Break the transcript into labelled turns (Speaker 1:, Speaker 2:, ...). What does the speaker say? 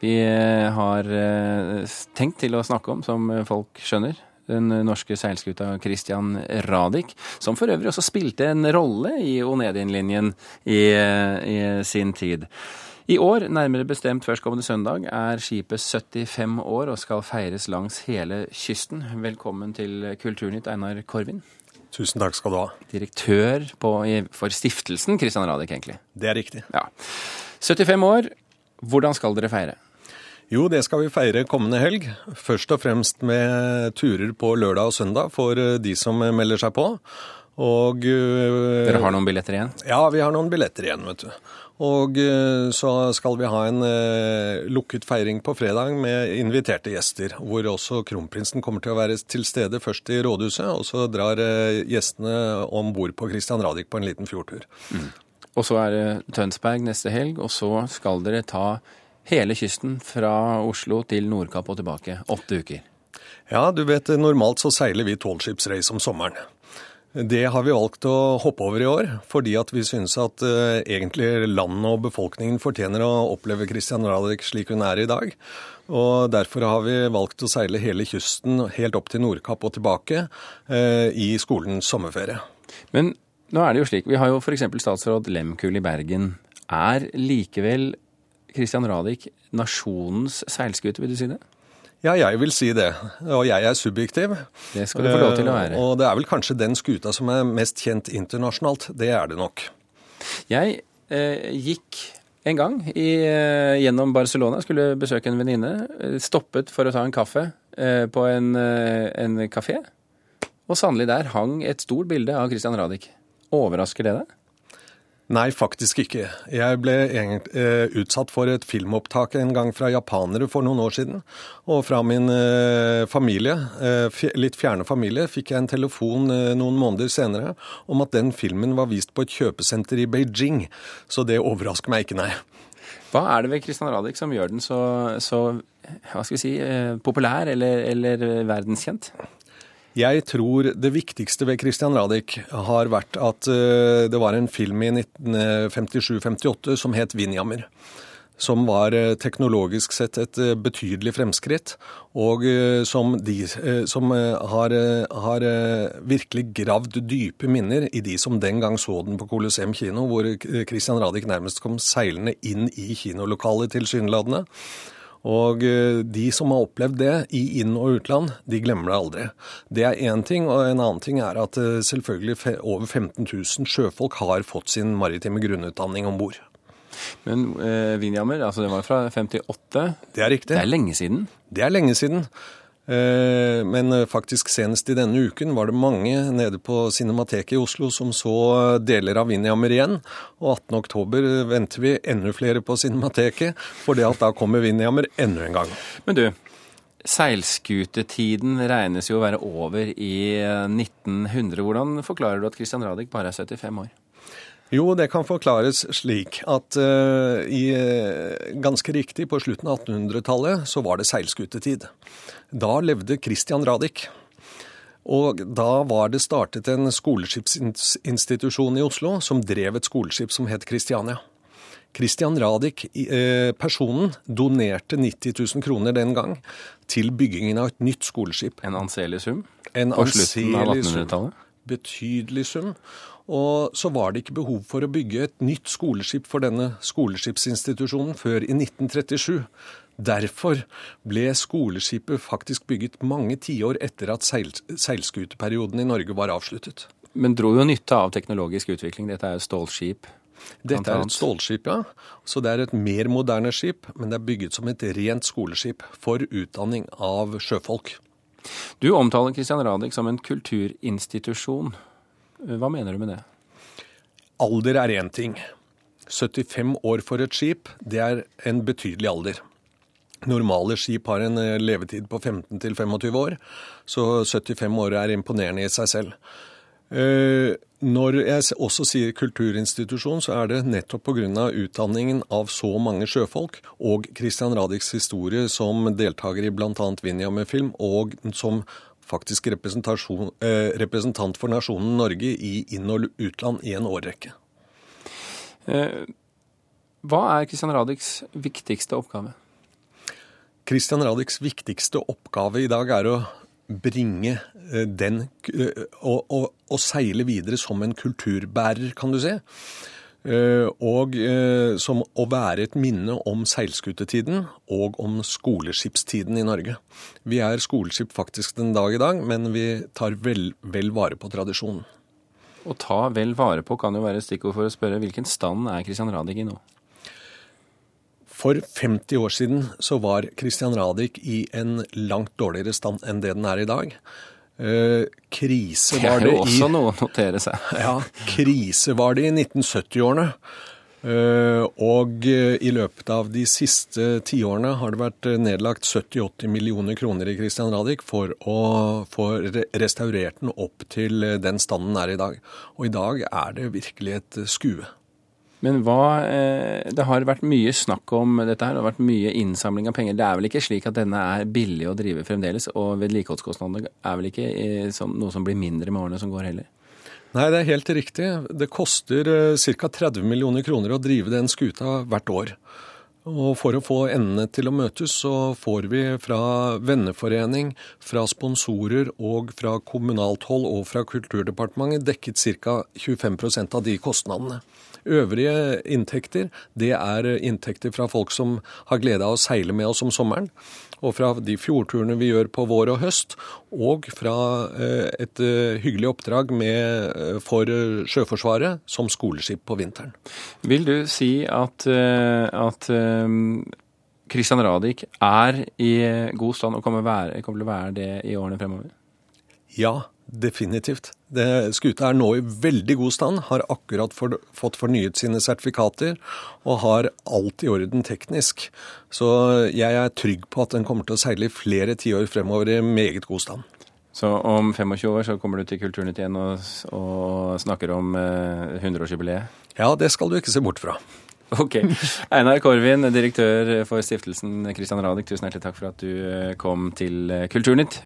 Speaker 1: vi har tenkt til å snakke om, som folk skjønner. Den norske seilskuta Christian Radich, som for øvrig også spilte en rolle i Onedin-linjen i, i sin tid. I år, nærmere bestemt førstkommende søndag, er skipet 75 år og skal feires langs hele kysten. Velkommen til Kulturnytt, Einar Korvin.
Speaker 2: Tusen takk skal du ha.
Speaker 1: Direktør på, for stiftelsen Christian Radich, egentlig.
Speaker 2: Det er riktig.
Speaker 1: Ja. 75 år, hvordan skal dere feire?
Speaker 2: Jo, det skal vi feire kommende helg. Først og fremst med turer på lørdag og søndag for eh, de som melder seg på. Og
Speaker 1: eh, Dere har noen billetter igjen?
Speaker 2: Ja, vi har noen billetter igjen, vet du. Og eh, så skal vi ha en lukket feiring på fredag med inviterte gjester. Hvor også kronprinsen kommer til å være til stede først i rådhuset, og så drar gjestene om bord på Christian Radich på en liten fjordtur. Mm.
Speaker 1: Og så er det Tønsberg neste helg, og så skal dere ta hele kysten fra Oslo til Nordkapp og tilbake. Åtte uker.
Speaker 2: Ja, du vet normalt så seiler vi tålskipsreis om sommeren. Det har vi valgt å hoppe over i år, fordi at vi synes at uh, egentlig landet og befolkningen fortjener å oppleve Christian Radich slik hun er i dag. Og Derfor har vi valgt å seile hele kysten helt opp til Nordkapp og tilbake uh, i skolens sommerferie.
Speaker 1: Men nå er det jo slik, vi har jo f.eks. statsråd Lemkuhl i Bergen. Er likevel Christian Radich nasjonens seilskute, vil du si det?
Speaker 2: Ja, jeg vil si det. Og jeg er subjektiv.
Speaker 1: Det skal du få lov til å være.
Speaker 2: Eh, og det er vel kanskje den skuta som er mest kjent internasjonalt. Det er det nok.
Speaker 1: Jeg eh, gikk en gang i, eh, gjennom Barcelona, skulle besøke en venninne. Eh, stoppet for å ta en kaffe eh, på en, en kafé. Og sannelig der hang et stort bilde av Christian Radich. Overrasker det deg?
Speaker 2: Nei, faktisk ikke. Jeg ble uh, utsatt for et filmopptak en gang fra japanere for noen år siden. Og fra min uh, familie, uh, litt fjerne familie, fikk jeg en telefon noen måneder senere om at den filmen var vist på et kjøpesenter i Beijing. Så det overrasker meg ikke, nei.
Speaker 1: Hva er det ved Christian Radich som gjør den så, så hva skal vi si, populær eller, eller verdenskjent?
Speaker 2: Jeg tror det viktigste ved Christian Radich har vært at uh, det var en film i 1957-58 som het 'Vinjammer'. Som var uh, teknologisk sett et betydelig fremskritt, og som, de, som har, har virkelig gravd dype minner i de som den gang så den på Colosseum kino, hvor Christian Radich nærmest kom seilende inn i kinolokalet tilsynelatende. Og eh, de som har opplevd det i inn- og utland, de glemmer det aldri. Det er én ting, og en annen ting er at eh, selvfølgelig over 15 000 sjøfolk har fått sin maritime grunnutdanning om bord.
Speaker 1: Men eh, Vinjammer, altså det var fra 58?
Speaker 2: Det er riktig.
Speaker 1: Det er lenge siden?
Speaker 2: Det er lenge siden. Eh, men eh, faktisk senest i denne uken var det mange nede på Cinemateket i Oslo som så deler av Vinjammer igjen. Og 18.10 venter vi enda flere på Cinemateket, for da kommer Vinjammer enda en gang.
Speaker 1: Men du, seilskutetiden regnes jo å være over i 1900. Eh, Hvordan forklarer du at Christian Radich bare er 75 år?
Speaker 2: Jo, det kan forklares slik at uh, i, ganske riktig på slutten av 1800-tallet så var det seilskutetid. Da levde Christian Radich. Og da var det startet en skoleskipsinstitusjon i Oslo som drev et skoleskip som het Christiania. Christian Radich, eh, personen, donerte 90 000 kroner den gang til byggingen av et nytt skoleskip.
Speaker 1: En anselig sum?
Speaker 2: En på slutten av 1800-tallet? Betydelig sum. Og så var det ikke behov for å bygge et nytt skoleskip for denne skoleskipsinstitusjonen før i 1937. Derfor ble skoleskipet faktisk bygget mange tiår etter at seil, seilskuteperioden i Norge var avsluttet.
Speaker 1: Men dro jo nytte av teknologisk utvikling. Dette er jo stålskip.
Speaker 2: Dette er et stålskip, ja. Så det er et mer moderne skip, men det er bygget som et rent skoleskip for utdanning av sjøfolk.
Speaker 1: Du omtaler Christian Radich som en kulturinstitusjon. Hva mener du med det?
Speaker 2: Alder er én ting. 75 år for et skip, det er en betydelig alder. Normale skip har en eh, levetid på 15 til 25 år, så 75 år er imponerende i seg selv. Eh, når jeg også sier kulturinstitusjon, så er det nettopp pga. utdanningen av så mange sjøfolk og Christian Radichs historie som deltaker i bl.a. med film og som faktisk eh, representant for nasjonen Norge i inn- og utland i en årrekke.
Speaker 1: Hva er Christian Radichs viktigste oppgave?
Speaker 2: Christian Radiks viktigste oppgave i dag er å bringe den og, seile videre som en kulturbærer, kan du si. Eh, og eh, som å være et minne om seilskutetiden og om skoleskipstiden i Norge. Vi er skoleskip faktisk den dag i dag, men vi tar vel, vel vare på tradisjonen.
Speaker 1: Å ta vel vare på kan jo være stikkord for å spørre hvilken stand er Christian Radich i nå?
Speaker 2: For 50 år siden så var Christian Radich i en langt dårligere stand enn det den er i dag.
Speaker 1: Eh, krise var det i Det er jo også noe å notere seg.
Speaker 2: Ja, krise var det i 1970-årene. Eh, og eh, i løpet av de siste tiårene har det vært nedlagt 70-80 millioner kroner i Christian Radich for å få restaurert den opp til den standen den er i dag. Og i dag er det virkelig et skue.
Speaker 1: Men hva eh, Det har vært mye snakk om dette her, det har vært mye innsamling av penger. Det er vel ikke slik at denne er billig å drive fremdeles, og vedlikeholdskostnadene er vel ikke eh, noe som blir mindre med årene som går heller?
Speaker 2: Nei, det er helt riktig. Det koster eh, ca. 30 millioner kroner å drive den skuta hvert år. Og for å få endene til å møtes, så får vi fra venneforening, fra sponsorer og fra kommunalt hold og fra Kulturdepartementet dekket ca. 25% av de kostnadene. Øvrige inntekter, det er inntekter fra folk som har glede av å seile med oss om sommeren. Og fra de fjordturene vi gjør på vår og høst, og fra eh, et eh, hyggelig oppdrag med, eh, for Sjøforsvaret som skoleskip på vinteren.
Speaker 1: Vil du si at, at Christian Radich er i god stand og kommer, være, kommer til å være det i årene fremover?
Speaker 2: Ja, Definitivt. Det, skuta er nå i veldig god stand, har akkurat for, fått fornyet sine sertifikater og har alt i orden teknisk. Så jeg er trygg på at den kommer til å seile i flere tiår fremover i meget god stand.
Speaker 1: Så om 25 år så kommer du til Kulturnytt igjen og, og snakker om eh, 100-årsjubileet?
Speaker 2: Ja, det skal du ikke se bort fra.
Speaker 1: Ok. Einar Korvin, direktør for stiftelsen Christian Radich, tusen hjertelig takk for at du eh, kom til eh, Kulturnytt.